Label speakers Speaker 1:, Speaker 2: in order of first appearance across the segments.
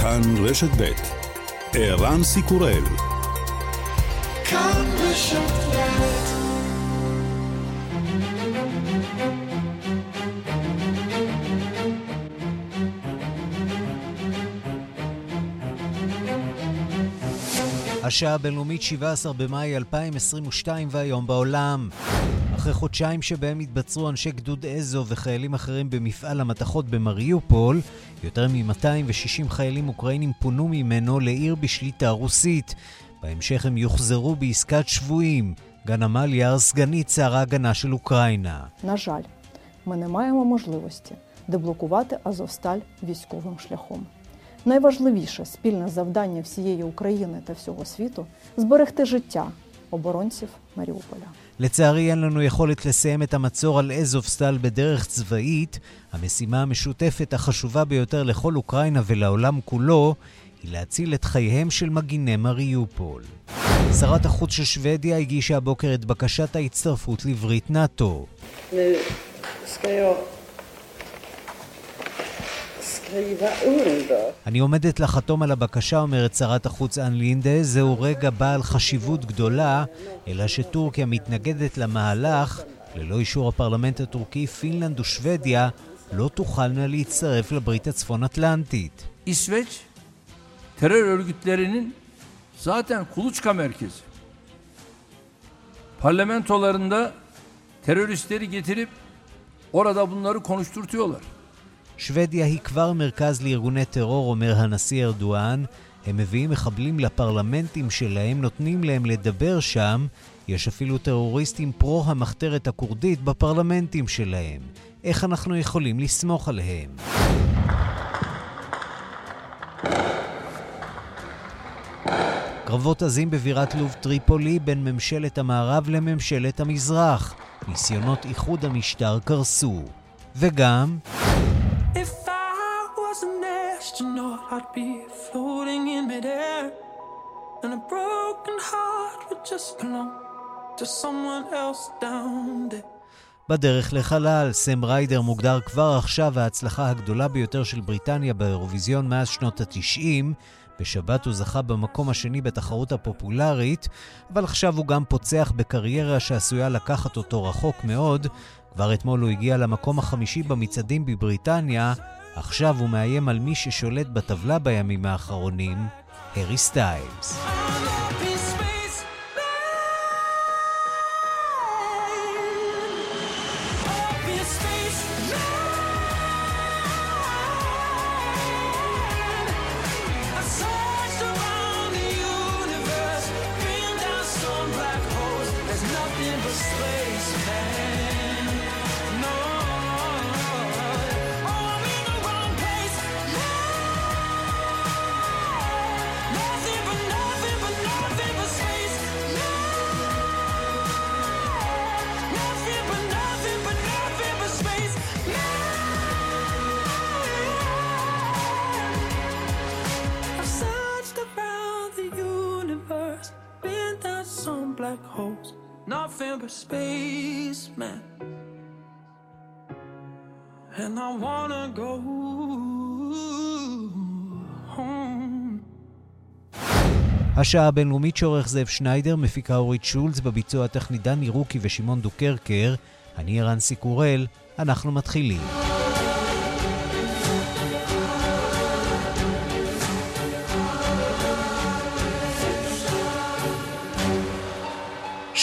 Speaker 1: כאן רשת ב' ערן סיקורל כאן רשת השעה הבינלאומית 17 במאי 2022 והיום בעולם. אחרי חודשיים שבהם התבצרו אנשי גדוד אזו וחיילים אחרים במפעל המתכות במריופול, יותר מ-260 חיילים אוקראינים פונו ממנו לעיר בשליטה רוסית. בהמשך הם יוחזרו בעסקת שבויים. גן עמליאר, סגנית שר ההגנה של אוקראינה.
Speaker 2: На жаль, ми не маємо можливості деблокувати Азовсталь військовим шляхом. Найважливіше спільне завдання всієї України та всього світу зберегти життя оборонців Маріуполя.
Speaker 1: לצערי אין לנו יכולת לסיים את המצור על אזובסטל בדרך צבאית. המשימה המשותפת החשובה ביותר לכל אוקראינה ולעולם כולו היא להציל את חייהם של מגיני מריופול. שרת החוץ של שוודיה הגישה הבוקר את בקשת ההצטרפות לברית נאט"ו. אני עומדת לחתום על הבקשה, אומרת שרת החוץ אן לינדה, זהו רגע בעל חשיבות גדולה, אלא שטורקיה מתנגדת למהלך. ללא אישור הפרלמנט הטורקי, פינלנד ושוודיה לא תוכלנה להצטרף לברית הצפון-אטלנטית. İsveç terör örgütlerinin zaten kuluçka merkezi. Parlamentolarında teröristleri getirip orada bunları konuşturtuyorlar. שוודיה היא כבר מרכז לארגוני טרור, אומר הנשיא ארדואן. הם מביאים מחבלים לפרלמנטים שלהם, נותנים להם לדבר שם. יש אפילו טרוריסטים פרו המחתרת הכורדית בפרלמנטים שלהם. איך אנחנו יכולים לסמוך עליהם? קרבות עזים בבירת לוב טריפולי בין ממשלת המערב לממשלת המזרח. ניסיונות איחוד המשטר קרסו. וגם... be floating in midair. And a broken heart would just belong to someone else down there. בדרך לחלל, סם ריידר מוגדר כבר עכשיו ההצלחה הגדולה ביותר של בריטניה באירוויזיון מאז שנות ה-90. בשבת הוא זכה במקום השני בתחרות הפופולרית, אבל עכשיו הוא גם פוצח בקריירה שעשויה לקחת אותו רחוק מאוד. כבר אתמול הוא הגיע למקום החמישי במצעדים בבריטניה, עכשיו הוא מאיים על מי ששולט בטבלה בימים האחרונים, הארי סטיילס. Spaceman. And I wanna go. השעה הבינלאומית שעורך זאב שניידר, מפיקה אורית שולץ, בביצוע הטכני דני רוקי ושמעון דוקרקר. אני ערן סיקורל, אנחנו מתחילים.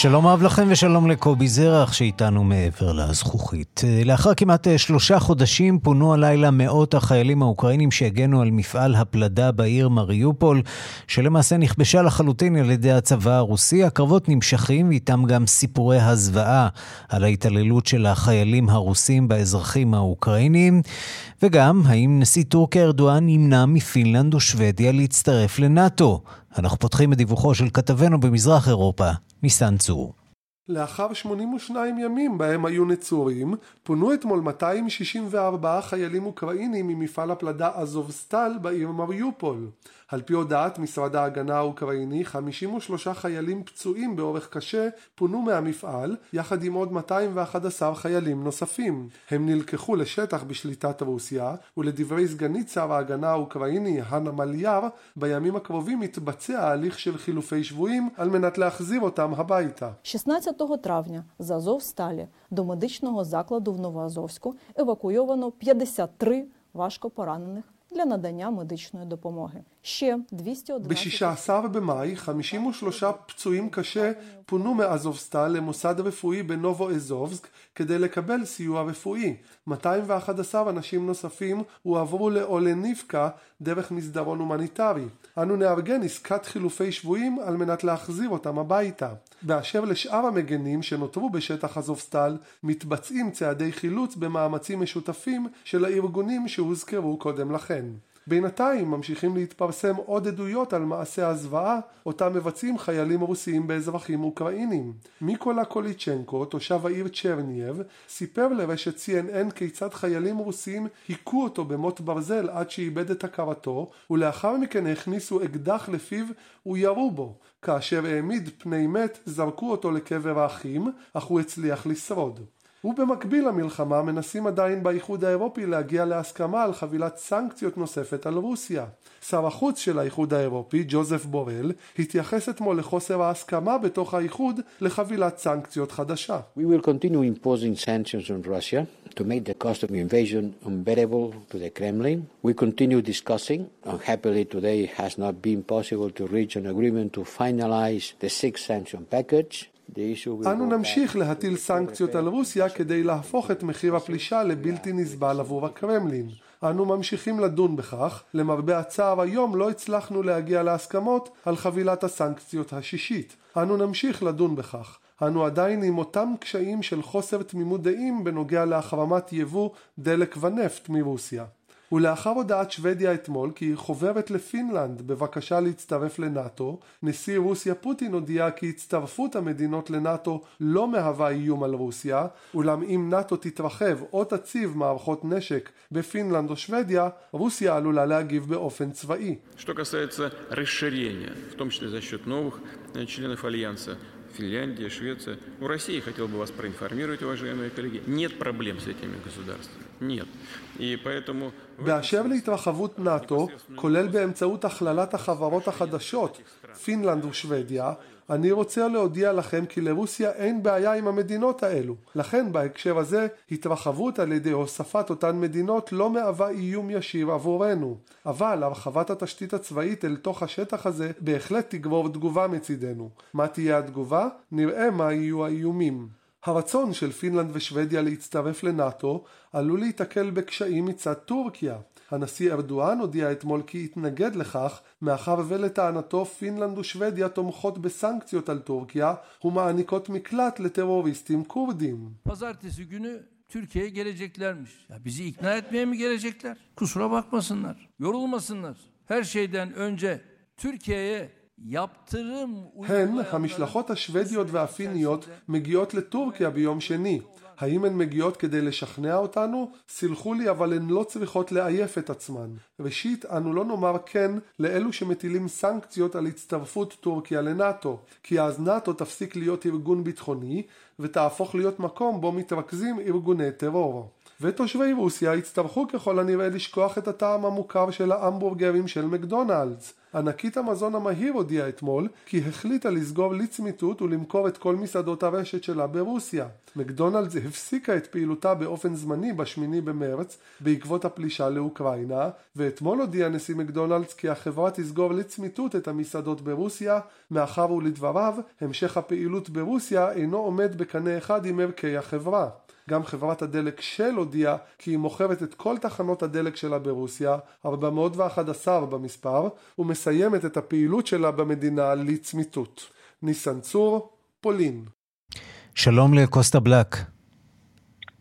Speaker 1: שלום אהב לכם ושלום לקובי זרח שאיתנו מעבר לזכוכית. לאחר כמעט שלושה חודשים פונו הלילה מאות החיילים האוקראינים שהגנו על מפעל הפלדה בעיר מריופול, שלמעשה נכבשה לחלוטין על ידי הצבא הרוסי. הקרבות נמשכים ואיתם גם סיפורי הזוועה על ההתעללות של החיילים הרוסים באזרחים האוקראינים. וגם, האם נשיא טורקיה ארדואן ימנע מפינלנד ושוודיה להצטרף לנאט"ו? אנחנו פותחים את דיווחו של כתבנו במזרח אירופה, ניסן צור.
Speaker 3: לאחר 82 ימים בהם היו נצורים, פונו אתמול 264 חיילים אוקראינים ממפעל הפלדה אזובסטל בעיר מריופול. על פי הודעת משרד ההגנה האוקראיני, 53 חיילים פצועים באורך קשה פונו מהמפעל, יחד עם עוד 211 חיילים נוספים. הם נלקחו לשטח בשליטת רוסיה, ולדברי סגנית שר ההגנה האוקראיני, הנה מליאר, בימים הקרובים יתבצע ההליך של חילופי שבויים על מנת להחזיר אותם הביתה.
Speaker 2: 16 травня з Азовсталі до медичного закладу в Новоазовську евакуйовано 53 важко поранених для надання медичної допомоги. Ще 211...
Speaker 3: ב-16 במאי 53 פצועים קשה פונו מאזובסטל למוסד רפואי בנובו אזובסק כדי לקבל סיוע רפואי. 211 אנשים נוספים הועברו לאולניבקה דרך מסדרון הומניטרי. אנו נארגן עסקת חילופי שבויים על מנת להחזיר אותם הביתה. באשר לשאר המגנים שנותרו בשטח אזובסטל, מתבצעים צעדי חילוץ במאמצים משותפים של הארגונים שהוזכרו קודם לכן. בינתיים ממשיכים להתפרסם עוד עדויות על מעשי הזוועה אותם מבצעים חיילים רוסיים באזרחים אוקראינים. מיקולה קוליצ'נקו, תושב העיר צ'רניהיב, סיפר לרשת CNN כיצד חיילים רוסיים היכו אותו במוט ברזל עד שאיבד את הכרתו, ולאחר מכן הכניסו אקדח לפיו וירו בו. כאשר העמיד פני מת, זרקו אותו לקבר האחים, אך הוא הצליח לשרוד. ובמקביל למלחמה מנסים עדיין באיחוד האירופי להגיע להסכמה על חבילת סנקציות נוספת על רוסיה. שר החוץ של האיחוד האירופי, ג'וזף בורל, התייחס אתמול לחוסר ההסכמה בתוך האיחוד לחבילת סנקציות חדשה.
Speaker 4: We will continue imposing sanctions on Russia to make the cost of invasion unbearable to the Kremlin. We continue discussing. Unhappily today has not been possible to reach an agreement to finalize the six sanction package.
Speaker 3: אנו נמשיך להטיל סנקציות על רוסיה כדי להפוך את מחיר הפלישה לבלתי נסבל עבור הקרמלין. אנו ממשיכים לדון בכך, למרבה הצער היום לא הצלחנו להגיע להסכמות על חבילת הסנקציות השישית. אנו נמשיך לדון בכך. אנו עדיין עם אותם קשיים של חוסר תמימות דעים בנוגע להחרמת יבוא דלק ונפט מרוסיה. ולאחר הודעת שוודיה אתמול כי היא חוברת לפינלנד בבקשה להצטרף לנאט"ו, נשיא רוסיה פוטין הודיע כי הצטרפות המדינות לנאט"ו לא מהווה איום על רוסיה, אולם אם נאט"ו תתרחב או תציב מערכות נשק בפינלנד או שוודיה, רוסיה עלולה להגיב באופן צבאי.
Speaker 5: Что касается расширения, в том числе за счет новых членов Альянса, Финляндия, Швеция. У России, хотел бы вас проинформировать, уважаемые коллеги, нет проблем с этими государствами. нет. И поэтому...
Speaker 3: באשר להתרחבות נאט"ו, כולל באמצעות הכללת החברות החדשות, פינלנד ושוודיה, אני רוצה להודיע לכם כי לרוסיה אין בעיה עם המדינות האלו. לכן בהקשר הזה, התרחבות על ידי הוספת אותן מדינות לא מהווה איום ישיר עבורנו. אבל הרחבת התשתית הצבאית אל תוך השטח הזה בהחלט תגרור תגובה מצידנו. מה תהיה התגובה? נראה מה יהיו האיומים. הרצון של פינלנד ושוודיה להצטרף לנאט"ו עלול להיתקל בקשיים מצד טורקיה. הנשיא ארדואן הודיע אתמול כי יתנגד לכך, מאחר ולטענתו פינלנד ושוודיה תומכות בסנקציות על טורקיה ומעניקות מקלט לטרוריסטים כורדים.
Speaker 6: Türkiye'ye geleceklermiş. Ya bizi ikna etmeye mi gelecekler? Kusura bakmasınlar. Yorulmasınlar. Her şeyden önce Türkiye'ye
Speaker 3: הן, המשלחות השוודיות והפיניות, מגיעות לטורקיה ביום שני. האם הן מגיעות כדי לשכנע אותנו? סלחו לי, אבל הן לא צריכות לעייף את עצמן. ראשית, אנו לא נאמר כן לאלו שמטילים סנקציות על הצטרפות טורקיה לנאט"ו, כי אז נאט"ו תפסיק להיות ארגון ביטחוני, ותהפוך להיות מקום בו מתרכזים ארגוני טרור. ותושבי רוסיה יצטרכו ככל הנראה לשכוח את הטעם המוכר של ההמבורגרים של מקדונלדס. ענקית המזון המהיר הודיעה אתמול כי החליטה לסגור לצמיתות ולמכור את כל מסעדות הרשת שלה ברוסיה. מקדונלדס הפסיקה את פעילותה באופן זמני בשמיני במרץ בעקבות הפלישה לאוקראינה, ואתמול הודיע נשיא מקדונלדס כי החברה תסגור לצמיתות את המסעדות ברוסיה, מאחר ולדבריו המשך הפעילות ברוסיה אינו עומד בקנה אחד עם ערכי החברה. גם חברת הדלק של הודיעה כי היא מוכרת את כל תחנות הדלק שלה ברוסיה, 411 במספר, ומסיימת את הפעילות שלה במדינה לצמיתות. ניסן צור, פולין.
Speaker 1: שלום לקוסטה בלק.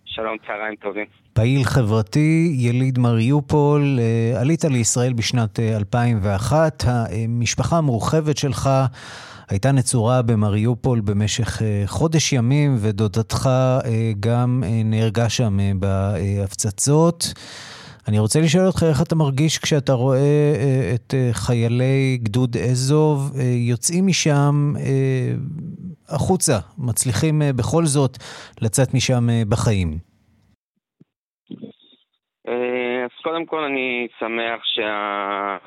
Speaker 7: שלום, צהריים טובים.
Speaker 1: פעיל חברתי, יליד מריופול, אה, עלית לישראל בשנת 2001, אה, המשפחה המורחבת שלך הייתה נצורה במריופול במשך חודש ימים, ודודתך גם נהרגה שם בהפצצות. אני רוצה לשאול אותך איך אתה מרגיש כשאתה רואה את חיילי גדוד אזוב יוצאים משם החוצה, מצליחים בכל זאת לצאת משם בחיים.
Speaker 7: אה, אז קודם כל אני שמח שה...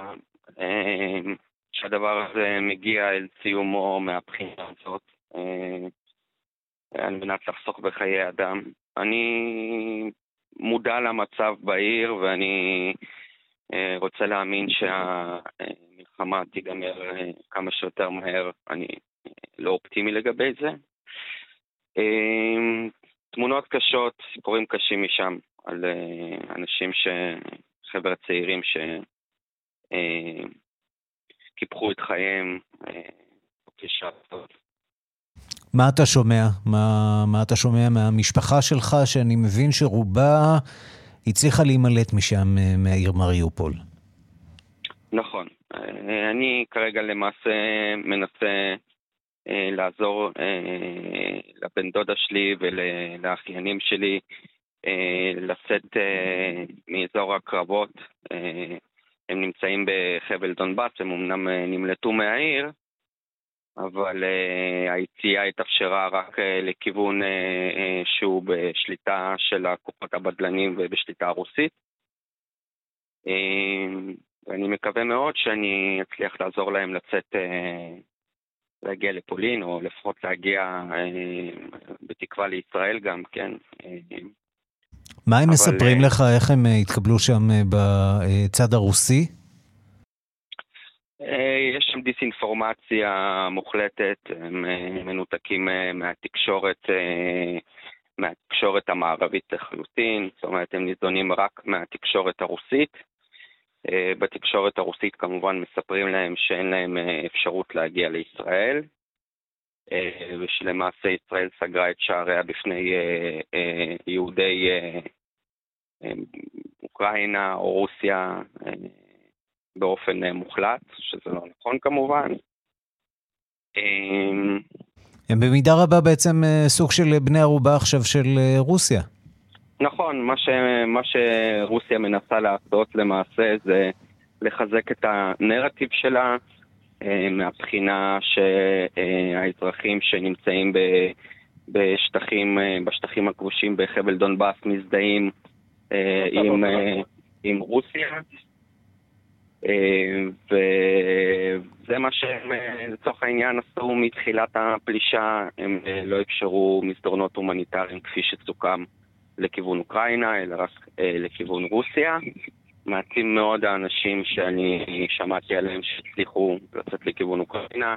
Speaker 7: אה, שהדבר הזה מגיע אל סיומו מהבחינה הזאת, אה, על מנת לחסוך בחיי אדם. אני מודע למצב בעיר ואני רוצה להאמין שהמלחמה תיגמר כמה שיותר מהר. אני לא אופטימי לגבי זה. תמונות קשות, סיפורים קשים משם. על אה, אנשים, ש... חבר'ה צעירים שקיפחו אה, את חייהם כשעתות. אה,
Speaker 1: מה אתה שומע? מה, מה אתה שומע מהמשפחה שלך, שאני מבין שרובה הצליחה להימלט משם, מהעיר מריופול?
Speaker 7: נכון. אני כרגע למעשה מנסה לעזור לבן דודה שלי ולאחיינים שלי אה, אה, מאזור הקרבות. אה, הם נמצאים בחבל דונבאס, הם אמנם נמלטו מהעיר, אבל היציאה התאפשרה רק לכיוון שהוא בשליטה של הכוחות הבדלנים ובשליטה הרוסית. ואני מקווה מאוד שאני אצליח לעזור להם לצאת, להגיע לפולין, או לפחות להגיע בתקווה לישראל גם, כן.
Speaker 1: מה הם אבל... מספרים אה, לך, איך הם אה, התקבלו שם אה, בצד הרוסי?
Speaker 7: יש שם דיסאינפורמציה מוחלטת, הם מנותקים מהתקשורת, מהתקשורת המערבית לחלוטין, זאת אומרת, הם ניזונים רק מהתקשורת הרוסית. בתקשורת הרוסית כמובן מספרים להם שאין להם אפשרות להגיע לישראל, ושלמעשה ישראל סגרה את שעריה בפני יהודי אוקראינה או רוסיה אה, באופן אה, מוחלט, שזה לא נכון כמובן.
Speaker 1: אה, הם במידה רבה בעצם סוג של בני ערובה עכשיו של רוסיה.
Speaker 7: נכון, מה, ש, מה שרוסיה מנסה לעשות למעשה זה לחזק את הנרטיב שלה מהבחינה שהאזרחים שנמצאים בשטחים, בשטחים הכבושים בחבל דונבאס מזדהים אה, עם, אה, עם רוסיה. אה, וזה מה שהם לצורך העניין עשו מתחילת הפלישה, הם לא אפשרו מסדרונות הומניטריים כפי שסוכם לכיוון אוקראינה, אלא רק לכיוון רוסיה. מעטים מאוד האנשים שאני שמעתי עליהם שהצליחו לצאת לכיוון אוקראינה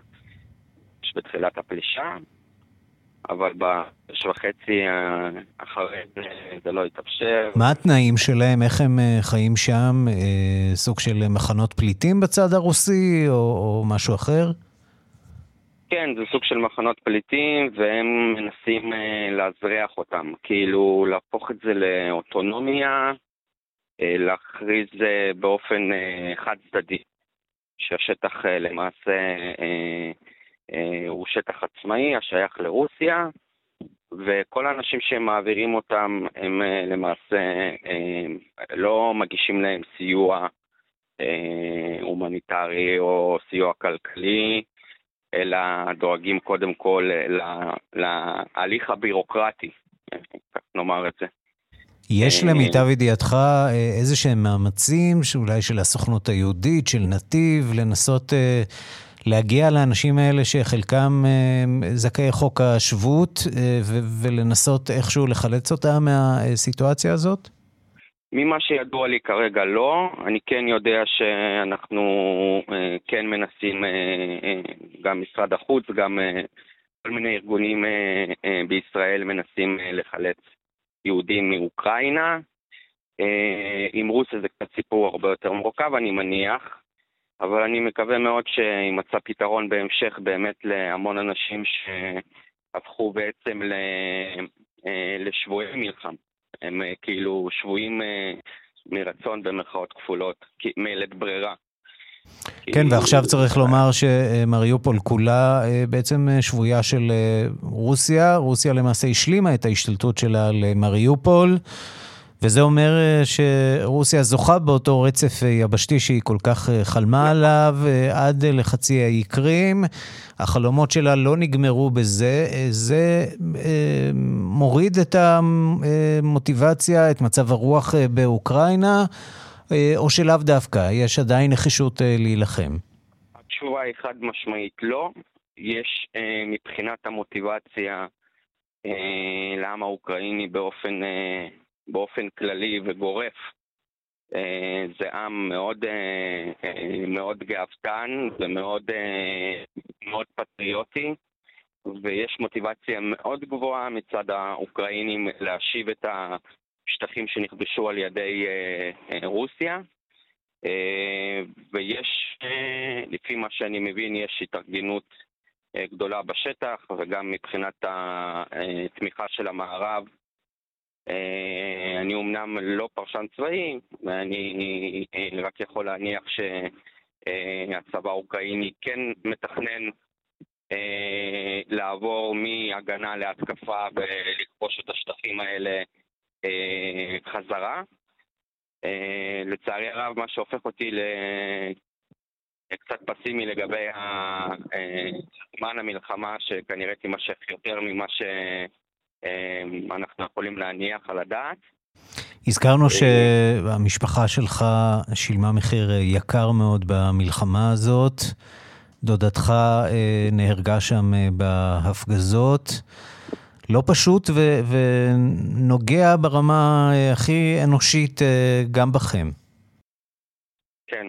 Speaker 7: בתחילת הפלישה, אבל בשש וחצי אה, אחרי זה לא התאפשר.
Speaker 1: מה התנאים שלהם? איך הם אה, חיים שם? אה, סוג של מחנות פליטים בצד הרוסי או, או משהו אחר?
Speaker 7: כן, זה סוג של מחנות פליטים, והם מנסים לאזרח אותם. כאילו, להפוך את זה לאוטונומיה, להכריז באופן חד צדדי, שהשטח למעשה אה, הוא שטח עצמאי השייך לרוסיה, וכל האנשים שהם מעבירים אותם הם אה, למעשה אה, לא מגישים להם סיוע הומניטרי או סיוע כלכלי, אלא דואגים קודם כל להליך הבירוקרטי, נאמר את זה.
Speaker 1: יש למיטב ידיעתך איזה שהם מאמצים, שאולי של הסוכנות היהודית, של נתיב, לנסות להגיע לאנשים האלה שחלקם אה, זכאי חוק השבות אה, ולנסות איכשהו לחלץ אותם מהסיטואציה הזאת?
Speaker 7: ממה שידוע לי כרגע לא. אני כן יודע שאנחנו אה, כן מנסים, גם משרד החוץ, גם כל מיני ארגונים בישראל מנסים לחלץ יהודים מאוקראינה. עם רוסיה זה קצת סיפור הרבה יותר מורכב, אני מניח. אבל אני מקווה מאוד שימצא פתרון בהמשך באמת להמון אנשים שהפכו בעצם אה, לשבויי מלחם. הם אה, כאילו שבויים אה, מרצון במרכאות כפולות, מלית ברירה.
Speaker 1: כן, ועכשיו צריך לומר שמריופול כולה בעצם שבויה של רוסיה. רוסיה למעשה השלימה את ההשתלטות שלה למריופול. וזה אומר אה, שרוסיה זוכה באותו רצף אה, יבשתי שהיא כל כך אה, חלמה עליו עד לחצי האי קרים. החלומות שלה לא נגמרו בזה, זה מוריד את המוטיבציה, את מצב הרוח באוקראינה, או שלאו דווקא, יש עדיין נחישות להילחם.
Speaker 7: התשובה היא חד משמעית לא. יש מבחינת המוטיבציה לעם האוקראיני באופן באופן כללי וגורף. אה, זה עם מאוד, אה, אה, מאוד גאוותן ומאוד מאוד פטריוטי, ויש מוטיבציה מאוד גבוהה מצד האוקראינים להשיב את השטחים שנכבשו על ידי רוסיה. ויש, לפי מה שאני מבין, יש התארגנות גדולה בשטח, וגם מבחינת התמיכה של המערב אני אומנם לא פרשן צבאי, ואני אה, רק יכול להניח שהצבא האוקראיני כן מתכנן אה, לעבור מהגנה להתקפה ולכבוש את השטחים האלה חזרה. לצערי הרב, מה שהופך אותי קצת פסימי לגבי זמן המלחמה, שכנראה תימשך יותר ממה ש... אמ, אנחנו יכולים להניח על הדעת.
Speaker 1: הזכרנו שהמשפחה שלך שילמה מחיר יקר מאוד במלחמה הזאת. דודתך אה, נהרגה שם אה, בהפגזות. לא פשוט ו- ונוגע ברמה אה, הכי אנושית גם בכם.
Speaker 7: כן,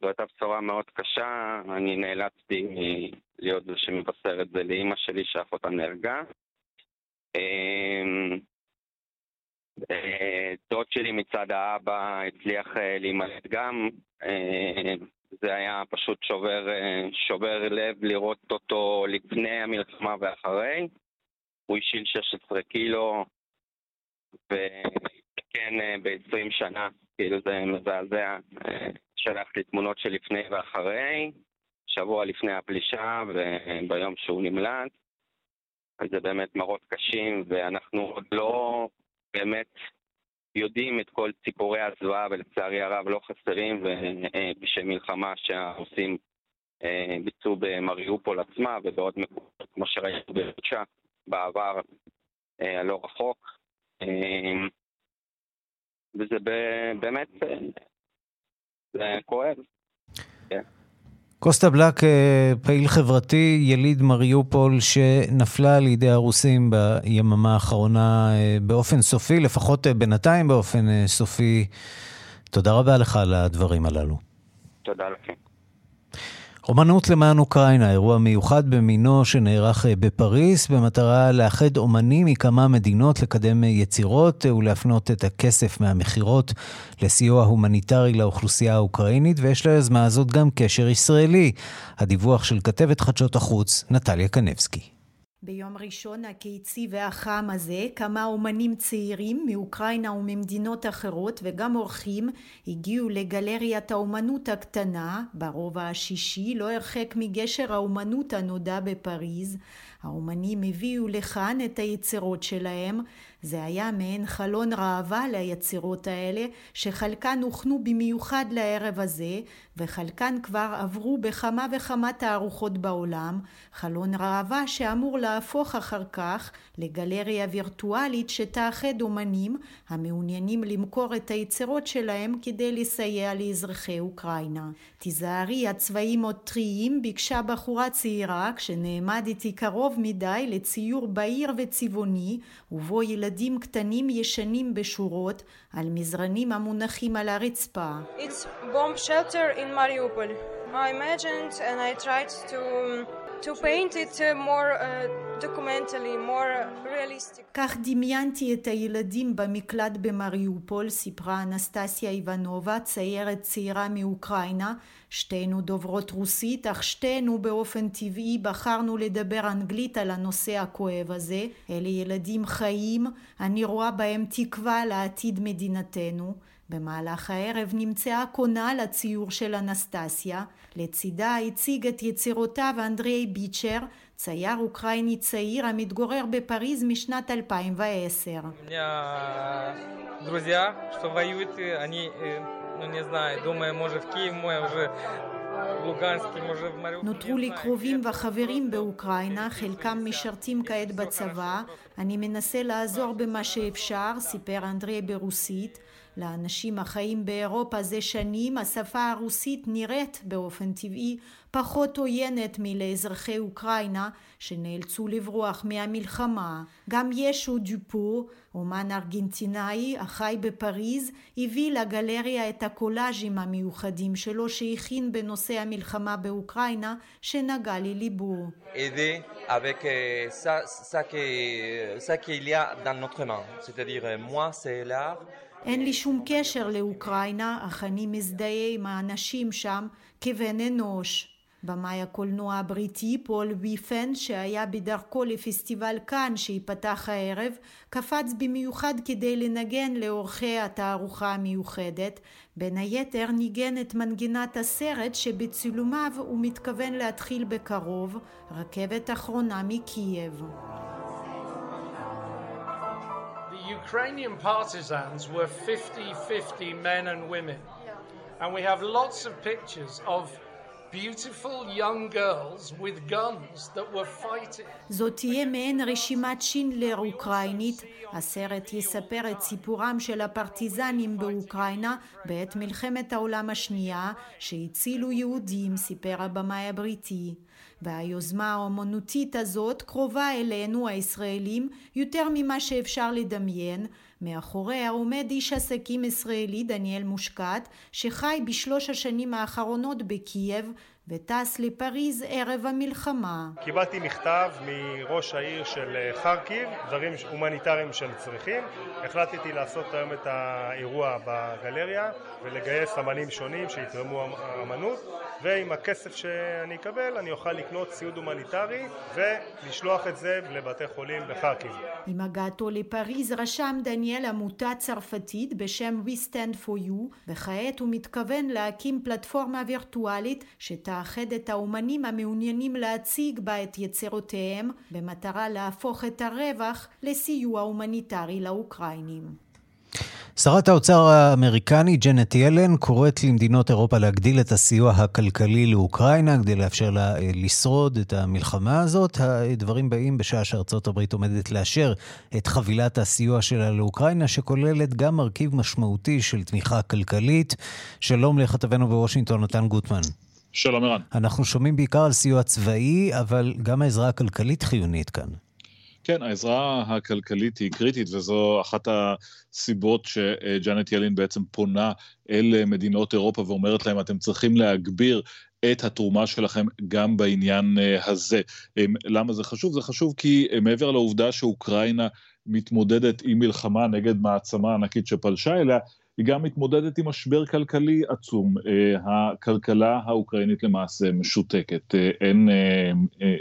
Speaker 7: זו הייתה בשורה מאוד קשה. אני נאלצתי להיות זה שמבשר את זה לאימא שלי שאחותה נהרגה. אמ, אה, דוד שלי מצד האבא הצליח אה, להימלט גם. אה, זה היה פשוט שובר, שובר לב לראות אותו לפני המלחמה ואחרי. הוא השיל 16 קילו, וכן, ב-20 שנה, כאילו זה מזעזע. שלח לי תמונות לפני ואחרי, שבוע לפני הפלישה וביום שהוא נמלט. זה באמת מראות קשים, ואנחנו עוד לא באמת יודעים את כל ציפורי הזוועה, ולצערי הרב לא חסרים, ובשל מלחמה שהרוסים אה, ביצעו במריופול עצמה ובעוד מקומות, כמו שראינו בבוצ'ה בעבר אה, הלא רחוק. אה, וזה באמת, זה כואב. כן.
Speaker 1: קוסטה בלק, אה, פעיל חברתי, יליד מריופול, שנפלה לידי הרוסים ביממה האחרונה אה, באופן סופי, לפחות אה, בינתיים באופן סופי. תודה רבה לך על הדברים הללו.
Speaker 7: תודה לכם.
Speaker 1: אומנות למען אוקראינה, אירוע מיוחד במינו שנערך אה, בפריס במטרה לאחד אומנים מכמה מדינות, לקדם אה, יצירות אה, ולהפנות את הכסף מהמכירות לסיוע הומניטרי לאוכלוסייה האוקראינית, ויש ליוזמה הזאת גם קשר ישראלי. הדיווח של כתבת חדשות החוץ, נטליה קנבסקי.
Speaker 8: ביום ראשון הקיצי והחם הזה כמה אומנים צעירים מאוקראינה וממדינות אחרות וגם אורחים הגיעו לגלריית האומנות הקטנה ברובע השישי לא הרחק מגשר האומנות הנודע בפריז האומנים הביאו לכאן את היצירות שלהם זה היה מעין חלון ראווה ליצירות האלה, שחלקן הוכנו במיוחד לערב הזה, וחלקן כבר עברו בכמה וכמה תערוכות בעולם, חלון ראווה שאמור להפוך אחר כך לגלריה וירטואלית שתאחד אומנים המעוניינים למכור את היצירות שלהם כדי לסייע לאזרחי אוקראינה. תיזהרי, הצבעים עוד טריים, ביקשה בחורה צעירה כשנעמדתי קרוב מדי לציור בהיר וצבעוני, ובו ילדים קטנים ישנים בשורות על מזרנים המונחים על הרצפה. It's bomb shelter in Mariupol. I imagined and I tried to to paint it more uh, documentally, more realistic. כך דמיינתי את הילדים במקלט במריופול, סיפרה אנסטסיה איבנובה, ציירת צעירה מאוקראינה, שתינו דוברות רוסית, אך שתינו באופן טבעי בחרנו לדבר אנגלית על הנושא הכואב הזה. אלה ילדים חיים, אני רואה בהם תקווה לעתיד מדינתנו. במהלך הערב נמצאה קונה לציור של אנסטסיה, לצידה הציג את יצירותיו אנדריי ביצ'ר, צייר אוקראיני צעיר המתגורר בפריז משנת 2010. נותרו לי קרובים וחברים באוקראינה, חלקם משרתים כעת בצבא. אני מנסה לעזור במה שאפשר, סיפר אנדרי ברוסית. לאנשים החיים באירופה זה שנים השפה הרוסית נראית באופן טבעי פחות עוינת מלאזרחי אוקראינה שנאלצו לברוח מהמלחמה. גם ישו דופו, אומן ארגנטינאי החי בפריז, הביא לגלריה את הקולאז'ים המיוחדים שלו שהכין בנושא המלחמה באוקראינה שנגע לליבו. ça, ça, ça qu'il y a dans notre main. C'est-à-dire, moi, c'est l'art. אין לי שום קשר לאוקראינה, אך אני מזדהה עם האנשים שם כבן אנוש. במאי הקולנוע הבריטי פול ויפן שהיה בדרכו לפסטיבל כאן שייפתח הערב קפץ במיוחד כדי לנגן לאורחי התערוכה המיוחדת בין היתר ניגן את מנגינת הסרט שבצילומיו הוא מתכוון להתחיל בקרוב רכבת אחרונה מקייב
Speaker 9: Ukrainian partisans were 50 50 men and women. And we have lots of pictures of
Speaker 8: זאת תהיה מעין רשימת שינדלר אוקראינית. הסרט יספר את סיפורם של הפרטיזנים באוקראינה בעת מלחמת העולם השנייה שהצילו יהודים, סיפר הבמאי הבריטי. והיוזמה האומנותית הזאת קרובה אלינו הישראלים יותר ממה שאפשר לדמיין. מאחוריה עומד איש עסקים ישראלי דניאל מושקת שחי בשלוש השנים האחרונות בקייב וטס לפריז ערב המלחמה.
Speaker 10: קיבלתי מכתב מראש העיר של אה, חרקיב, דברים הומניטריים שהם צריכים. החלטתי לעשות היום את האירוע בגלריה ולגייס אמנים שונים שיתרמו אמנות ועם הכסף שאני אקבל אני אוכל לקנות ציוד הומניטרי ולשלוח את זה לבתי חולים בחרקיב.
Speaker 8: עם הגעתו לפריז רשם דניאל עמותה צרפתית בשם We Stand for You וכעת הוא מתכוון להקים פלטפורמה וירטואלית שתאחד את האומנים המעוניינים להציג בה את יצירותיהם במטרה להפוך את הרווח לסיוע הומניטרי לאוקראינים.
Speaker 1: שרת האוצר האמריקני ג'נט ילן קוראת למדינות אירופה להגדיל את הסיוע הכלכלי לאוקראינה כדי לאפשר לה אה, לשרוד את המלחמה הזאת. הדברים באים בשעה שארצות הברית עומדת לאשר את חבילת הסיוע שלה לאוקראינה, שכוללת גם מרכיב משמעותי של תמיכה כלכלית. שלום לכתבנו בוושינגטון, נתן גוטמן.
Speaker 11: שלום ערן.
Speaker 1: אנחנו שומעים בעיקר על סיוע צבאי, אבל גם העזרה הכלכלית חיונית כאן.
Speaker 11: כן, העזרה הכלכלית היא קריטית, וזו אחת הסיבות שג'אנט ילין בעצם פונה אל מדינות אירופה ואומרת להם, אתם צריכים להגביר את התרומה שלכם גם בעניין אה, הזה. אמ, למה זה חשוב? זה חשוב כי אה, מעבר לעובדה שאוקראינה מתמודדת עם מלחמה נגד מעצמה ענקית שפלשה אליה, היא גם מתמודדת עם משבר כלכלי עצום. אה, הכלכלה האוקראינית למעשה משותקת, אה, אין, אה,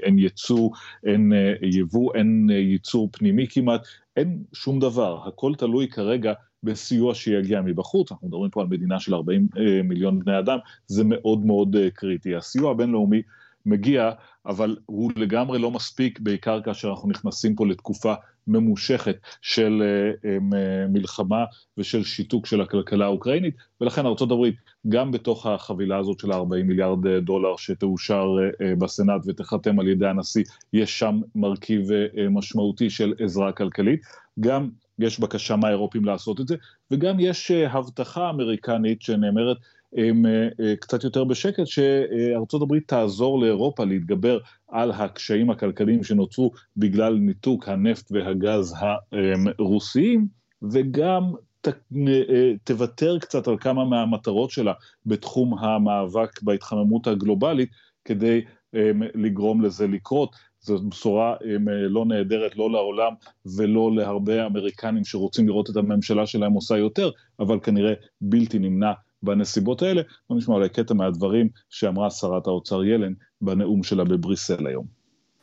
Speaker 11: אין ייצוא, אין יבוא, אין ייצור פנימי כמעט, אין שום דבר, הכל תלוי כרגע בסיוע שיגיע מבחוץ, אנחנו מדברים פה על מדינה של 40 מיליון בני אדם, זה מאוד מאוד קריטי. הסיוע הבינלאומי מגיע, אבל הוא לגמרי לא מספיק, בעיקר כאשר אנחנו נכנסים פה לתקופה ממושכת של אה, אה, מלחמה ושל שיתוק של הכלכלה האוקראינית, ולכן ארה"ב גם בתוך החבילה הזאת של 40 מיליארד אה, דולר שתאושר בסנאט ותיחתם על ידי הנשיא, יש שם מרכיב משמעותי של עזרה כלכלית. גם יש בקשה מהאירופים לעשות את זה, וגם יש הבטחה אמריקנית שנאמרת הם אה, אה, קצת יותר בשקט, שארצות הברית תעזור לאירופה להתגבר על הקשיים הכלכליים שנוצרו בגלל ניתוק הנפט והגז הרוסיים, וגם ת, אה, תוותר קצת על כמה מהמטרות שלה בתחום המאבק בהתחממות הגלובלית, כדי לגרום לזה לקרות. זו בשורה לא נהדרת לא לעולם ולא להרבה אמריקנים שרוצים לראות את הממשלה שלהם עושה יותר, אבל כנראה בלתי נמנע בנסיבות האלה. בוא נשמע אולי קטע מהדברים שאמרה שרת האוצר ילן בנאום שלה בבריסל היום.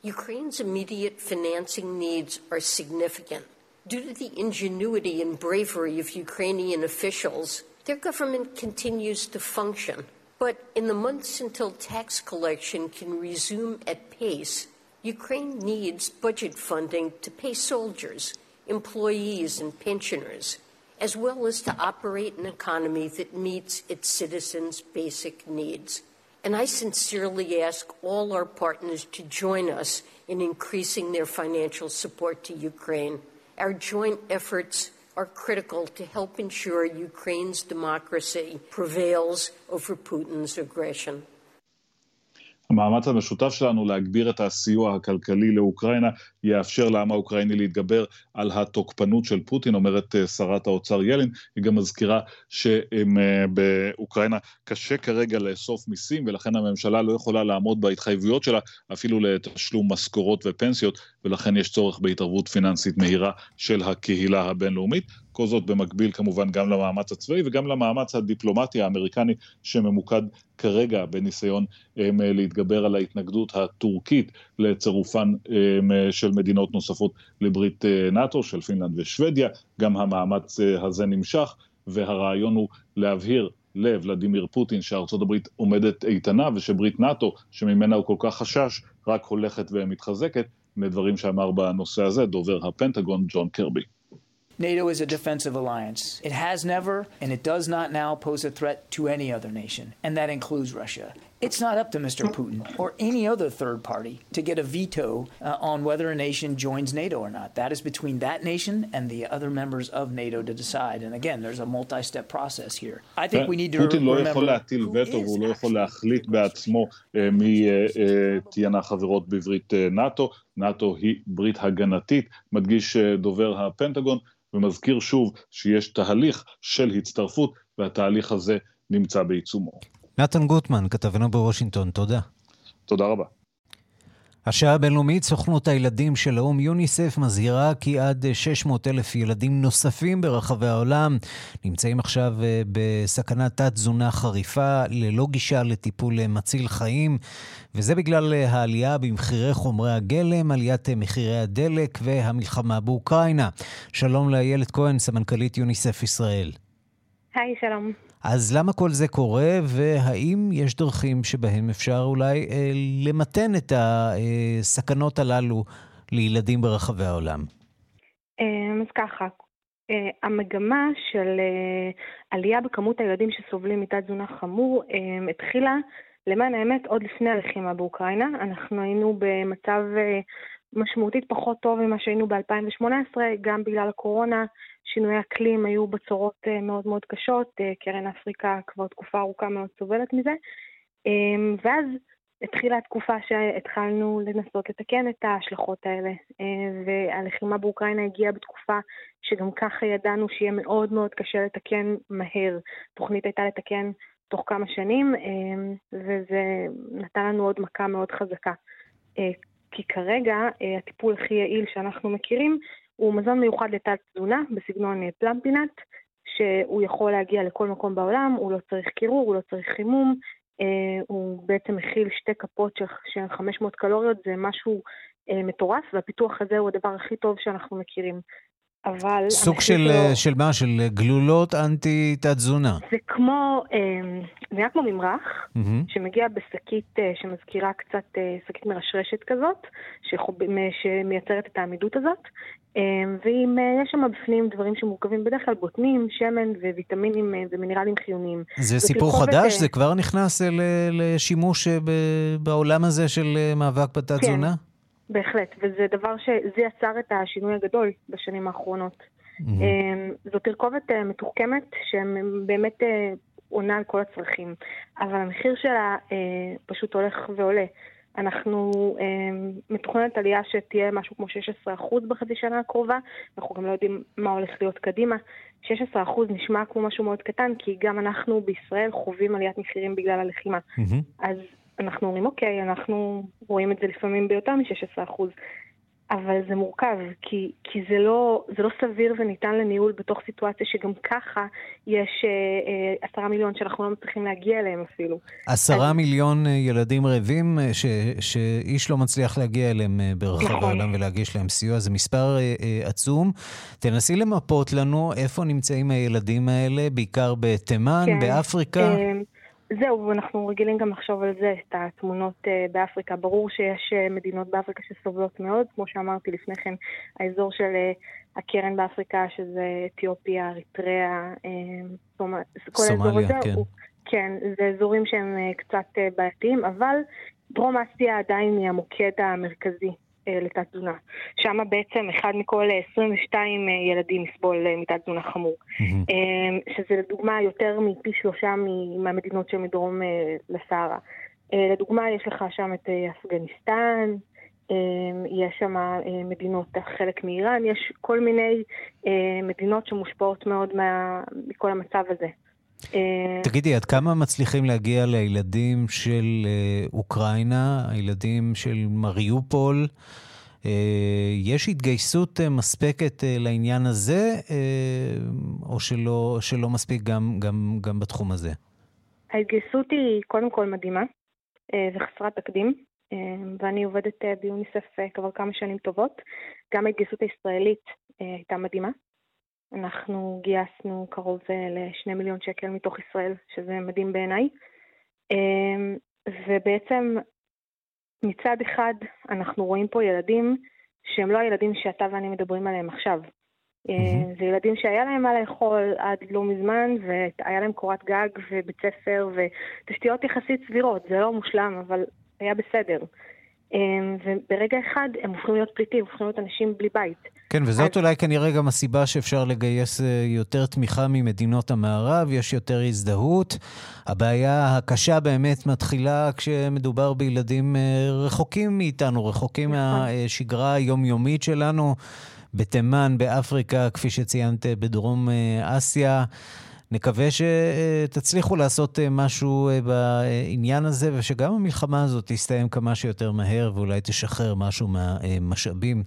Speaker 11: Ukraine's immediate financing needs are significant. Due to the ingenuity and bravery of Ukrainian officials,
Speaker 12: Their government continues to function. But in the months until tax collection can resume at pace, Ukraine needs budget funding to pay soldiers, employees, and pensioners, as well as to operate an economy that meets its citizens' basic needs. And I sincerely ask all our partners to join us in increasing their financial support to Ukraine. Our joint efforts are critical to help ensure Ukraine's democracy prevails over Putin's aggression.
Speaker 11: המאמץ המשותף שלנו להגביר את הסיוע הכלכלי לאוקראינה יאפשר לעם האוקראיני להתגבר על התוקפנות של פוטין, אומרת אה, שרת האוצר ילין. היא גם מזכירה שבאוקראינה קשה כרגע לאסוף מיסים, ולכן הממשלה לא יכולה לעמוד בהתחייבויות שלה, אפילו לתשלום משכורות ופנסיות, ולכן יש צורך בהתערבות פיננסית מהירה של הקהילה הבינלאומית. כל זאת במקביל כמובן גם למאמץ הצבאי וגם למאמץ הדיפלומטי האמריקני שממוקד כרגע בניסיון um, להתגבר על ההתנגדות הטורקית לצירופן um, של מדינות נוספות לברית uh, נאט"ו, של פינלנד ושוודיה. גם המאמץ uh, הזה נמשך, והרעיון הוא להבהיר לוולדימיר פוטין שארצות הברית עומדת איתנה ושברית נאט"ו, שממנה הוא כל כך חשש, רק הולכת ומתחזקת, מדברים שאמר בנושא הזה דובר הפנטגון ג'ון קרבי.
Speaker 13: NATO is a defensive alliance. It has never, and it does not now pose a threat to any other nation, and that includes Russia. It's not up to Mr. Putin or any other third party to get a veto uh, on whether a nation joins NATO or not. That is between that nation and the other members of NATO to decide. And again, there's a multi-step process here. I think we need to
Speaker 11: פוטין לא יכול להטיל וטו והוא לא יכול להחליט בעצמו מי תהיינה חברות בברית נאט"ו. נאט"ו היא ברית הגנתית, מדגיש דובר הפנטגון. ומזכיר שוב שיש תהליך של הצטרפות, והתהליך הזה נמצא בעיצומו.
Speaker 1: נתן גוטמן, כתבנו בוושינגטון, תודה.
Speaker 11: תודה רבה.
Speaker 1: השעה הבינלאומית, סוכנות הילדים של האו"ם יוניסף מזהירה כי עד 600 אלף ילדים נוספים ברחבי העולם נמצאים עכשיו אה, בסכנת תת-תזונה חריפה, ללא גישה לטיפול אה, מציל חיים, וזה בגלל אה, העלייה במחירי חומרי הגלם, עליית מחירי הדלק והמלחמה באוקראינה. שלום לאיילת כהן, סמנכ"לית יוניסף ישראל.
Speaker 14: היי, שלום.
Speaker 1: אז למה כל זה קורה, והאם יש דרכים שבהם אפשר אולי אה, למתן את הסכנות הללו לילדים ברחבי העולם?
Speaker 14: אמ, אז ככה, אה, המגמה של אה, עלייה בכמות הילדים שסובלים מתת תזונה חמור אה, התחילה, למען האמת, עוד לפני הלחימה באוקראינה. אנחנו היינו במצב משמעותית פחות טוב ממה שהיינו ב-2018, גם בגלל הקורונה, שינויי אקלים היו בצורות אה, מאוד מאוד קשות, אה, קרן אפריקה כבר תקופה ארוכה מאוד סובלת מזה, אמ, ואז התחילה התקופה שהתחלנו לנסות לתקן את ההשלכות האלה, אה, והלחימה באוקראינה הגיעה בתקופה שגם ככה ידענו שיהיה מאוד מאוד קשה לתקן מהר. התוכנית הייתה לתקן תוך כמה שנים, אמ, וזה נתן לנו עוד מכה מאוד חזקה. כי כרגע הטיפול הכי יעיל שאנחנו מכירים הוא מזון מיוחד לתת תזונה בסגנון אה, פלמפינט, שהוא יכול להגיע לכל מקום בעולם, הוא לא צריך קירור, הוא לא צריך חימום, אה, הוא בעצם מכיל שתי כפות של, של 500 קלוריות, זה משהו אה, מטורף, והפיתוח הזה הוא הדבר הכי טוב שאנחנו מכירים. אבל...
Speaker 1: סוג של, לא... של מה? של גלולות אנטי תת-תזונה.
Speaker 14: זה כמו, זה נראה כמו ממרח, mm-hmm. שמגיע בשקית שמזכירה קצת שקית מרשרשת כזאת, שחוב... שמייצרת את העמידות הזאת, אמ, ואם אה, יש שם בפנים דברים שמורכבים בדרך כלל בוטנים, שמן וויטמינים אה, ומינרלים חיוניים.
Speaker 1: זה סיפור חדש? את... זה כבר נכנס אה, לשימוש בעולם הזה של מאבק בתת-תזונה? כן,
Speaker 14: בהחלט, וזה דבר שזה יצר את השינוי הגדול בשנים האחרונות. Mm-hmm. זו תרכובת מתוחכמת שבאמת עונה על כל הצרכים, אבל המחיר שלה פשוט הולך ועולה. אנחנו אה, מתוכננת עלייה שתהיה משהו כמו 16% בחצי שנה הקרובה, אנחנו גם לא יודעים מה הולך להיות קדימה. 16% נשמע כמו משהו מאוד קטן, כי גם אנחנו בישראל חווים עליית מחירים בגלל הלחימה. Mm-hmm. אז אנחנו אומרים, אוקיי, אנחנו רואים את זה לפעמים ביותר מ-16%. אבל זה מורכב, כי, כי זה, לא, זה לא סביר וניתן לניהול בתוך סיטואציה שגם ככה יש אה, אה, עשרה אה, מיליון שאנחנו לא מצליחים להגיע אליהם אפילו.
Speaker 1: עשרה אז... מיליון אה, ילדים רעבים ש, שאיש לא מצליח להגיע אליהם ברחבי נכון. העולם ולהגיש להם סיוע, זה מספר אה, אה, עצום. תנסי למפות לנו איפה נמצאים הילדים האלה, בעיקר בתימן, כן, באפריקה. אה,
Speaker 14: זהו, אנחנו רגילים גם לחשוב על זה, את התמונות uh, באפריקה. ברור שיש uh, מדינות באפריקה שסובלות מאוד, כמו שאמרתי לפני כן, האזור של uh, הקרן באפריקה, שזה אתיופיה, אריתריאה, כל האזור הזה, כן. הוא, כן, זה אזורים שהם קצת בעייתיים, אבל דרום אסיה עדיין היא המוקד המרכזי אה, לתת תזונה. שם בעצם אחד מכל 22 אה, ילדים יסבול אה, מתת תזונה חמור. Mm-hmm. שזה לדוגמה יותר מפי שלושה מהמדינות שמדרום לסהרה. לדוגמה, יש לך שם את אפגניסטן, יש שם מדינות, חלק מאיראן, יש כל מיני מדינות שמושפעות מאוד מה, מכל המצב הזה.
Speaker 1: תגידי, עד כמה מצליחים להגיע לילדים של אוקראינה, הילדים של מריופול? יש התגייסות מספקת לעניין הזה, או שלא, שלא מספיק גם, גם, גם בתחום הזה?
Speaker 14: ההתגייסות היא קודם כל מדהימה וחסרת תקדים, ואני עובדת ביוניסף כבר כמה שנים טובות. גם ההתגייסות הישראלית הייתה מדהימה. אנחנו גייסנו קרוב אה, לשני מיליון שקל מתוך ישראל, שזה מדהים בעיניי. אמ, ובעצם מצד אחד אנחנו רואים פה ילדים שהם לא הילדים שאתה ואני מדברים עליהם עכשיו. Mm-hmm. זה ילדים שהיה להם מה לאכול עד לא מזמן, והיה להם קורת גג ובית ספר ותשתיות יחסית סבירות. זה לא מושלם, אבל היה בסדר. אמ, וברגע אחד הם הופכים להיות פליטים, הופכים להיות אנשים בלי בית.
Speaker 1: כן, וזאת אז... אולי כנראה גם הסיבה שאפשר לגייס אה, יותר תמיכה ממדינות המערב, יש יותר הזדהות. הבעיה הקשה באמת מתחילה כשמדובר בילדים אה, רחוקים מאיתנו, רחוקים נכון. מהשגרה היומיומית שלנו, בתימן, באפריקה, כפי שציינת, בדרום אה, אסיה. נקווה שתצליחו לעשות אה, משהו אה, בעניין הזה, ושגם המלחמה הזאת תסתיים כמה שיותר מהר, ואולי תשחרר משהו מהמשאבים.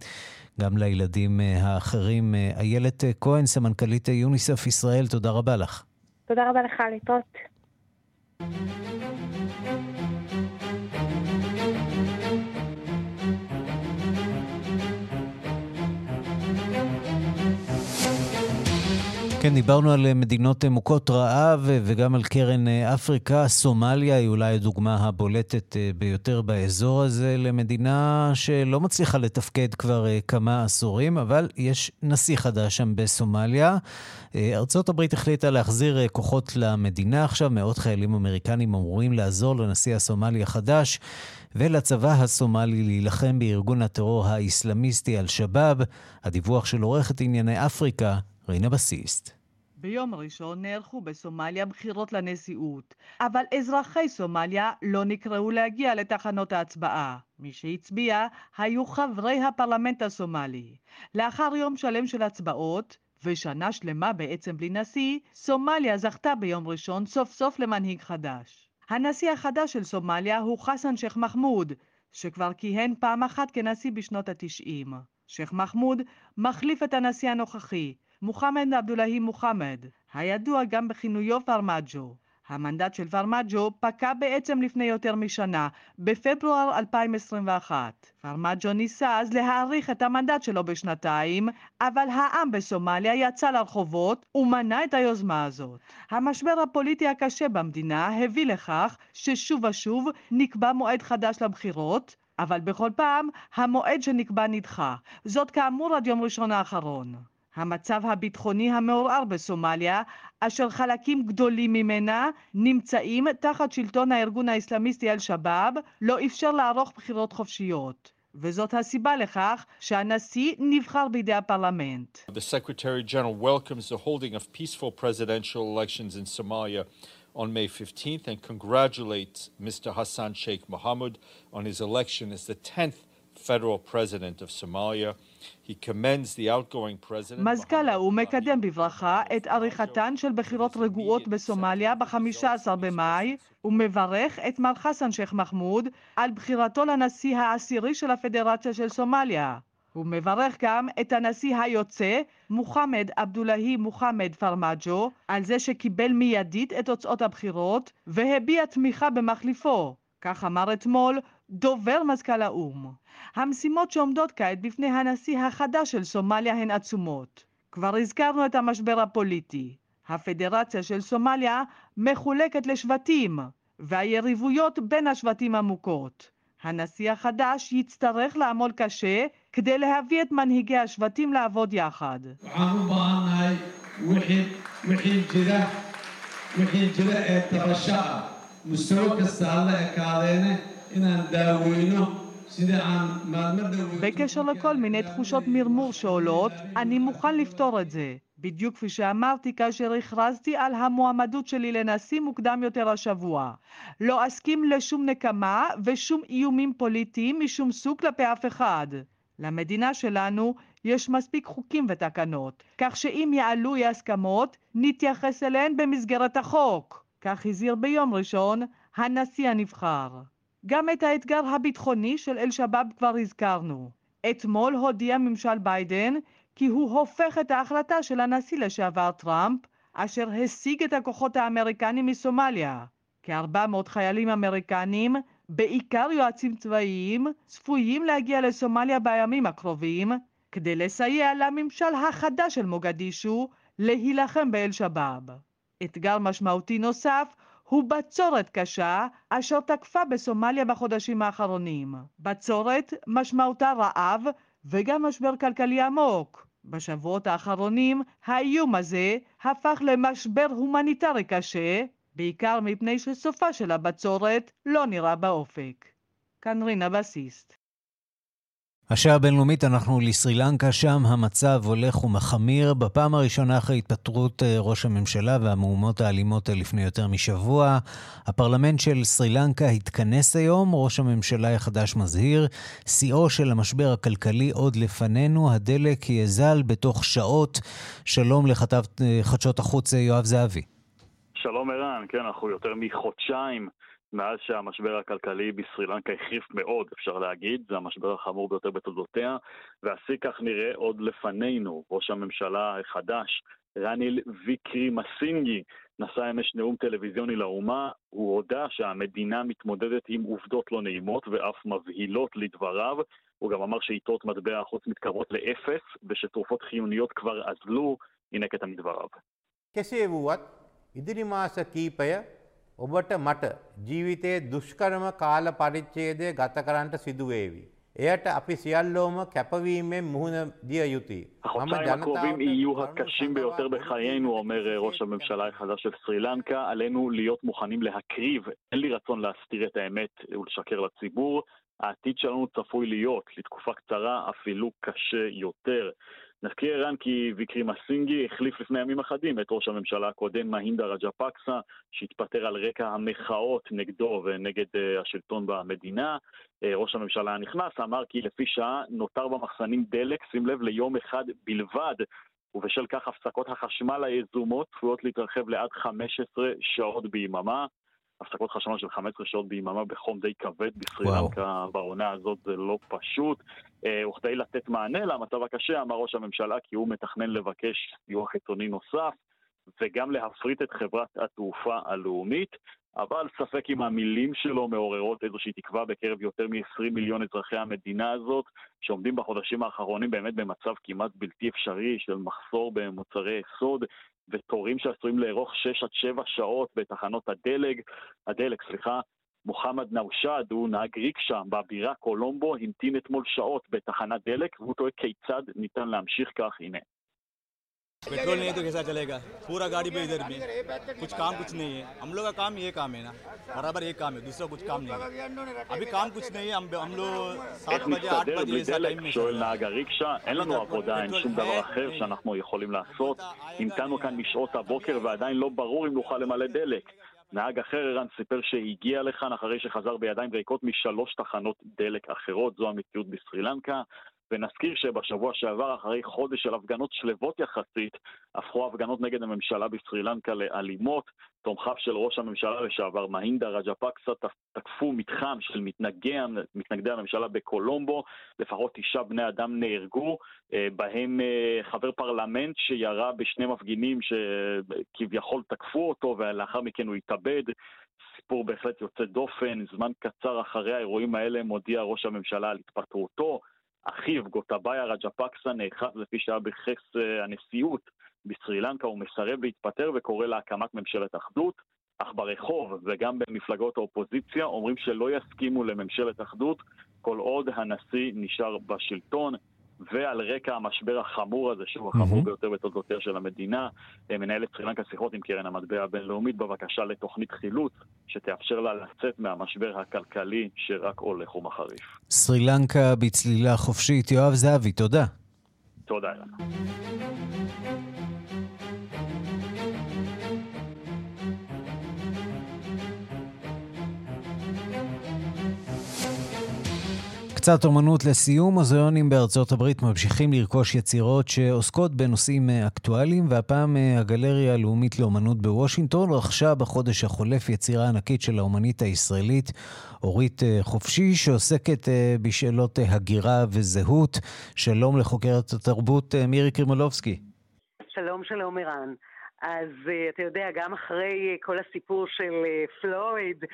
Speaker 1: גם לילדים אה, האחרים. איילת כהן, סמנכ"לית יוניסף ישראל, תודה רבה לך.
Speaker 14: תודה רבה לך, להתראות.
Speaker 1: כן, דיברנו על מדינות מוכות רעב וגם על קרן אפריקה. סומליה היא אולי הדוגמה הבולטת אה, ביותר באזור הזה למדינה שלא מצליחה לתפקד כבר אה, כמה עשורים, אבל יש נשיא חדש שם בסומליה. אה, ארצות הברית החליטה להחזיר כוחות למדינה עכשיו. מאות חיילים אמריקנים אמורים לעזור לנשיא הסומלי החדש. ולצבא הסומלי להילחם בארגון הטרור האיסלאמיסטי אל-שבאב. הדיווח של עורכת ענייני אפריקה, רינה בסיסט.
Speaker 15: ביום ראשון נערכו בסומליה בחירות לנשיאות, אבל אזרחי סומליה לא נקראו להגיע לתחנות ההצבעה. מי שהצביע היו חברי הפרלמנט הסומלי. לאחר יום שלם של הצבעות, ושנה שלמה בעצם בלי נשיא, סומליה זכתה ביום ראשון סוף סוף למנהיג חדש. הנשיא החדש של סומליה הוא חסן שייח' מחמוד, שכבר כיהן פעם אחת כנשיא בשנות התשעים. שייח' מחמוד מחליף את הנשיא הנוכחי, מוחמד עבדולהי מוחמד, הידוע גם בכינויו פרמג'ו. המנדט של פרמג'ו פקע בעצם לפני יותר משנה, בפברואר 2021. פרמג'ו ניסה אז להאריך את המנדט שלו בשנתיים, אבל העם בסומליה יצא לרחובות ומנע את היוזמה הזאת. המשבר הפוליטי הקשה במדינה הביא לכך ששוב ושוב נקבע מועד חדש לבחירות, אבל בכל פעם המועד שנקבע נדחה. זאת כאמור עד יום ראשון האחרון. המצב הביטחוני המעורער בסומליה, אשר חלקים גדולים ממנה נמצאים תחת שלטון הארגון האסלאמיסטי אל-שבאב, לא אפשר לערוך בחירות חופשיות. וזאת הסיבה לכך שהנשיא נבחר בידי הפרלמנט. The on May 15th and congratulates Mr. Hassan Sheikh Mohammed on his election as the 10th federal president of Somalia. מזכ"ל האו"ם מקדם בברכה את עריכתן של בחירות רגועות בסומליה ב-15 במאי ומברך את מר חסן שייח' מחמוד על בחירתו לנשיא העשירי של הפדרציה של סומליה. הוא מברך גם את הנשיא היוצא, מוחמד עבדולהי מוחמד פרמג'ו, על זה שקיבל מיידית את תוצאות הבחירות והביע תמיכה במחליפו. כך אמר אתמול דובר מזכ"ל האו"ם. המשימות שעומדות כעת בפני הנשיא החדש של סומליה הן עצומות. כבר הזכרנו את המשבר הפוליטי. הפדרציה של סומליה מחולקת לשבטים, והיריבויות בין השבטים עמוקות. הנשיא החדש יצטרך לעמול קשה כדי להביא את מנהיגי השבטים לעבוד יחד. בקשר לכל מיני תחושות מרמור שעולות, אני מוכן לפתור את זה. בדיוק כפי שאמרתי כאשר הכרזתי על המועמדות שלי לנשיא מוקדם יותר השבוע. לא אסכים לשום נקמה ושום איומים פוליטיים משום סוג כלפי אף אחד. למדינה שלנו יש מספיק חוקים ותקנות, כך שאם יעלו אי הסכמות, נתייחס אליהן במסגרת החוק. כך הזהיר ביום ראשון הנשיא הנבחר. גם את האתגר הביטחוני של אל-שבאב כבר הזכרנו. אתמול הודיע ממשל ביידן כי הוא הופך את ההחלטה של הנשיא לשעבר טראמפ, אשר השיג את הכוחות האמריקנים מסומליה. כ-400 חיילים אמריקנים, בעיקר יועצים צבאיים, צפויים להגיע לסומליה בימים הקרובים, כדי לסייע לממשל החדש של מוגדישו להילחם באל-שבאב. אתגר משמעותי נוסף הוא בצורת קשה אשר תקפה בסומליה בחודשים האחרונים. בצורת משמעותה רעב וגם משבר כלכלי עמוק. בשבועות האחרונים האיום הזה הפך למשבר הומניטרי קשה, בעיקר מפני שסופה של הבצורת לא נראה באופק. כאן רינה בסיסט.
Speaker 1: השעה הבינלאומית אנחנו לסרי לנקה, שם המצב הולך ומחמיר. בפעם הראשונה אחרי התפטרות אה, ראש הממשלה והמהומות האלימות לפני יותר משבוע, הפרלמנט של סרי לנקה התכנס היום, ראש הממשלה החדש מזהיר, שיאו של המשבר הכלכלי עוד לפנינו, הדלק יזל בתוך שעות. שלום לכתב אה, חדשות החוץ אה, יואב זהבי.
Speaker 16: שלום ערן, כן, אנחנו יותר מחודשיים מאז שהמשבר הכלכלי בסרי לנקה החריף מאוד, אפשר להגיד, זה המשבר החמור ביותר בתולדותיה, והשיא כך נראה עוד לפנינו. ראש הממשלה החדש, רניל ויקרי מסינגי, נשא אמש נאום טלוויזיוני לאומה, הוא הודה שהמדינה מתמודדת עם עובדות לא נעימות ואף מבהילות לדבריו. הוא גם אמר שאיתות מטבע החוץ מתקרבות לאפס, ושתרופות חיוניות כבר אזלו, הנה קטע מדבריו.
Speaker 17: කෙසේ වුවත් ඉදිරි මාස කීපය ඔබට මට ජීවිතයේ දුෂ්කරම කාල පරිච්ඡේදය ගත කරන්නට සිදුවේවි. එයට අපි සියල්ලෝම කැපවීමෙන් මුහුණ දිය යුතුයි.
Speaker 16: החודשיים הקרובים יהיו הקשים ביותר בחיינו, אומר ראש הממשלה החדש של סרי לנקה. עלינו להיות מוכנים להקריב. אין לי רצון להסתיר את האמת ולשקר לציבור. העתיד שלנו צפוי להיות, לתקופה קצרה, אפילו קשה יותר. נזכיר ערן כי ויקרי מסינגי החליף לפני ימים אחדים את ראש הממשלה הקודם מהינדה רג'פקסה שהתפטר על רקע המחאות נגדו ונגד uh, השלטון במדינה. Uh, ראש הממשלה הנכנס אמר כי לפי שעה נותר במחסנים דלק, שים לב, ליום אחד בלבד. ובשל כך הפסקות החשמל היזומות צפויות להתרחב לעד 15 שעות ביממה. הפסקות חשמל של 15 שעות ביממה בחום די כבד בסרילנקה בעונה הזאת זה לא פשוט. אה, וכדי לתת מענה למצב הקשה, אמר ראש הממשלה כי הוא מתכנן לבקש סיוע חיצוני נוסף וגם להפריט את חברת התעופה הלאומית. אבל ספק אם המילים שלו מעוררות איזושהי תקווה בקרב יותר מ-20 מיליון אזרחי המדינה הזאת, שעומדים בחודשים האחרונים באמת במצב כמעט בלתי אפשרי של מחסור במוצרי יסוד, ותורים שעשויים לארוך 6 עד 7 שעות בתחנות הדלק, הדלק, סליחה, מוחמד נאושד, הוא נהג ריקשה בבירה קולומבו, המתין אתמול שעות בתחנת דלק, והוא טועה כיצד ניתן להמשיך כך, הנה.
Speaker 18: पेट्रोल नहीं है तो कैसा चलेगा पूरा गाड़ी पे इधर भी कुछ काम कुछ नहीं है हम लोग का काम ये काम है ना बराबर एक काम है दूसरा कुछ काम नहीं है अभी काम कुछ नहीं है हम हम लोग सात बजे आठ बजे ऐसा टाइम में
Speaker 16: שואל נהג הריקשה, אין לנו עבודה, אין שום דבר אחר שאנחנו יכולים לעשות. המתנו כאן משעות הבוקר ועדיין לא ברור אם נוכל למלא דלק. נהג אחר, ערן, סיפר שהגיע לכאן אחרי שחזר בידיים ריקות משלוש תחנות דלק אחרות, זו המציאות בסרי לנקה. ונזכיר שבשבוע שעבר, אחרי חודש של הפגנות שלוות יחסית, הפכו הפגנות נגד הממשלה בסרי לנקה לאלימות. תומכיו של ראש הממשלה לשעבר, מהינדה רג'פקסה, תקפו מתחם של מתנגדי, מתנגדי הממשלה בקולומבו. לפחות תשעה בני אדם נהרגו, אה, בהם אה, חבר פרלמנט שירה בשני מפגינים שכביכול תקפו אותו, ולאחר מכן הוא התאבד. סיפור בהחלט יוצא דופן. זמן קצר אחרי האירועים האלה מודיע ראש הממשלה על התפטרותו. אחיו, גוטבאיה רג'פקסה, נאחז לפי שהיה בכס אה, הנשיאות בסרי לנקה, הוא מסרב להתפטר וקורא להקמת ממשלת אחדות, אך ברחוב וגם במפלגות האופוזיציה אומרים שלא יסכימו לממשלת אחדות כל עוד הנשיא נשאר בשלטון. ועל רקע המשבר החמור הזה, שהוא החמור mm-hmm. ביותר בתולדותיה של המדינה, אה, מנהלת סרילנקה שיחות עם קרן המטבע הבינלאומית בבקשה לתוכנית חילוץ שתאפשר לה לצאת מהמשבר הכלכלי שרק הולך ומחריף.
Speaker 1: סרילנקה בצלילה חופשית. יואב זהבי, תודה.
Speaker 16: תודה, אילן.
Speaker 1: קצת אומנות לסיום, מוזיאונים בארצות הברית ממשיכים לרכוש יצירות שעוסקות בנושאים אה, אקטואליים, והפעם אה, הגלריה הלאומית לאומנות בוושינגטון רכשה בחודש החולף יצירה ענקית של האומנית הישראלית אורית אה, חופשי, שעוסקת בשאלות הגירה וזהות. שלום לחוקרת התרבות מירי קרימולובסקי.
Speaker 19: שלום, שלום ערן. אז uh, אתה יודע, גם אחרי uh, כל הסיפור של uh, פלויד,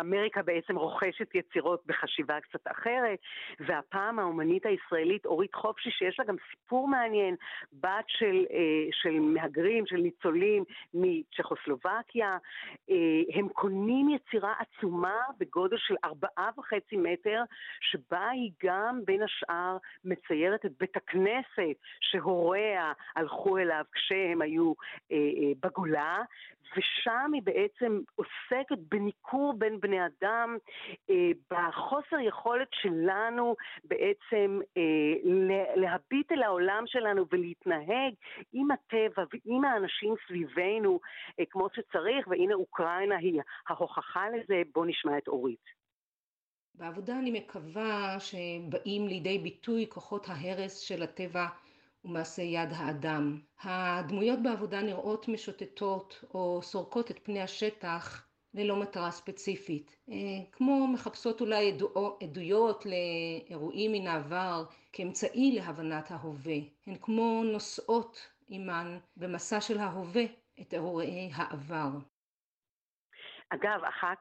Speaker 19: אמריקה בעצם רוכשת יצירות בחשיבה קצת אחרת, והפעם האומנית הישראלית אורית חופשי, שיש לה גם סיפור מעניין, בת של, של מהגרים, של ניצולים מצ'כוסלובקיה, הם קונים יצירה עצומה בגודל של ארבעה וחצי מטר, שבה היא גם בין השאר מציירת את בית הכנסת שהוריה הלכו אליו כשהם היו אה, אה, בגולה, ושם היא בעצם עוסקת בניכור בין בני אדם, אה, בחוסר יכולת שלנו בעצם להביט אל העולם שלנו ולהתנהג עם הטבע ועם האנשים סביבנו כמו שצריך, והנה אוקראינה היא ההוכחה לזה. בואו נשמע את אורית.
Speaker 20: בעבודה אני מקווה שבאים לידי ביטוי כוחות ההרס של הטבע ומעשה יד האדם. הדמויות בעבודה נראות משוטטות או סורקות את פני השטח ללא מטרה ספציפית, אה, כמו מחפשות אולי עדויות לאירועים מן העבר כאמצעי להבנת ההווה. הן כמו נושאות עימן במסע של ההווה את אירועי העבר.
Speaker 19: אגב, אחת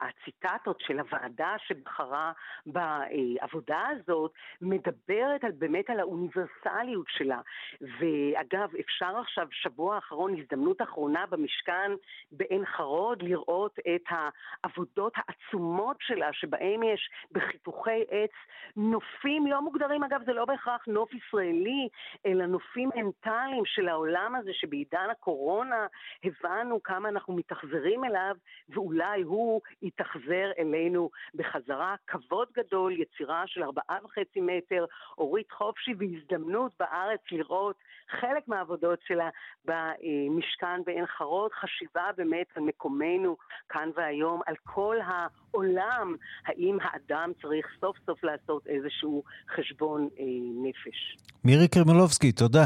Speaker 19: הציטטות של הוועדה שבחרה בעבודה הזאת מדברת על, באמת על האוניברסליות שלה. ואגב, אפשר עכשיו, שבוע האחרון, הזדמנות אחרונה במשכן בעין חרוד, לראות את העבודות העצומות שלה, שבהם יש בחיתוכי עץ נופים לא מוגדרים, אגב, זה לא בהכרח נוף ישראלי, אלא נופים מנטליים של העולם הזה, שבעידן הקורונה הבנו כמה אנחנו מתאכזרים אליו, ואולי הוא יתאכזר אלינו בחזרה. כבוד גדול, יצירה של ארבעה וחצי מטר, אורית חופשי, והזדמנות בארץ לראות חלק מהעבודות שלה במשכן בעין חרוד, חשיבה באמת על מקומנו כאן והיום, על כל העולם, האם האדם צריך סוף סוף לעשות איזשהו חשבון אה, נפש.
Speaker 1: מירי קרמלובסקי, תודה.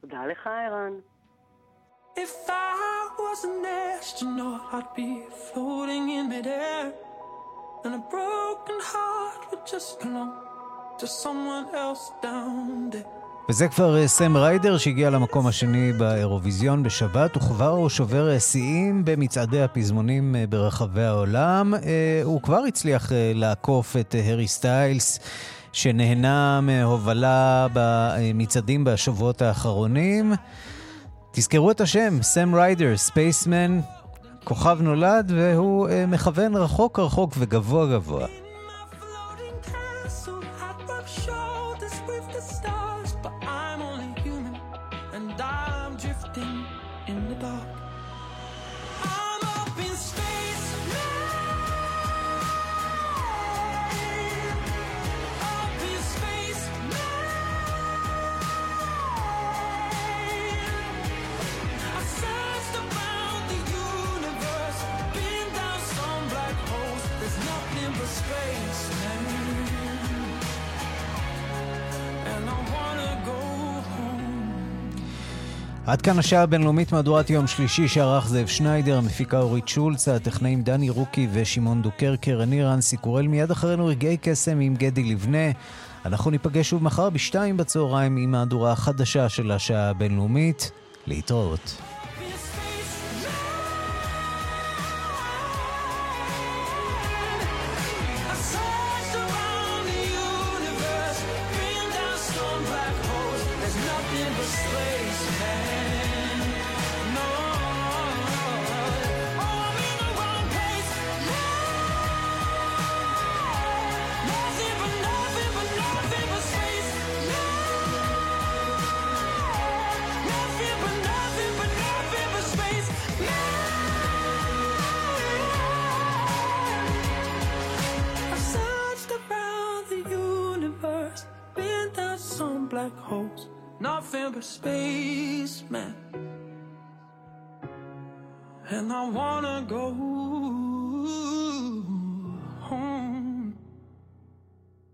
Speaker 19: תודה לך, ערן. If I was an astronaut, I'd be floating in midair. And a broken heart would just belong to someone else down there. וזה כבר אה, סם ריידר שהגיע למקום השני באירוויזיון בשבת, וכבר הוא שובר אה, שיאים במצעדי הפזמונים אה, ברחבי העולם. הוא כבר הצליח לעקוף את הארי סטיילס. שנהנה מהובלה במצעדים בשבועות האחרונים. תזכרו את השם, סם ריידר, ספייסמן, כוכב נולד, והוא uh, מכוון רחוק רחוק וגבוה גבוה.
Speaker 21: עד כאן השעה הבינלאומית מהדורת יום שלישי שערך זאב שניידר, המפיקה אורית שולץ, הטכנאים דני רוקי ושמעון דוקרקר, אני רנסי קורל, מיד אחרינו רגעי קסם עם גדי לבנה. אנחנו ניפגש שוב מחר בשתיים בצהריים עם מהדורה החדשה של השעה הבינלאומית. להתראות.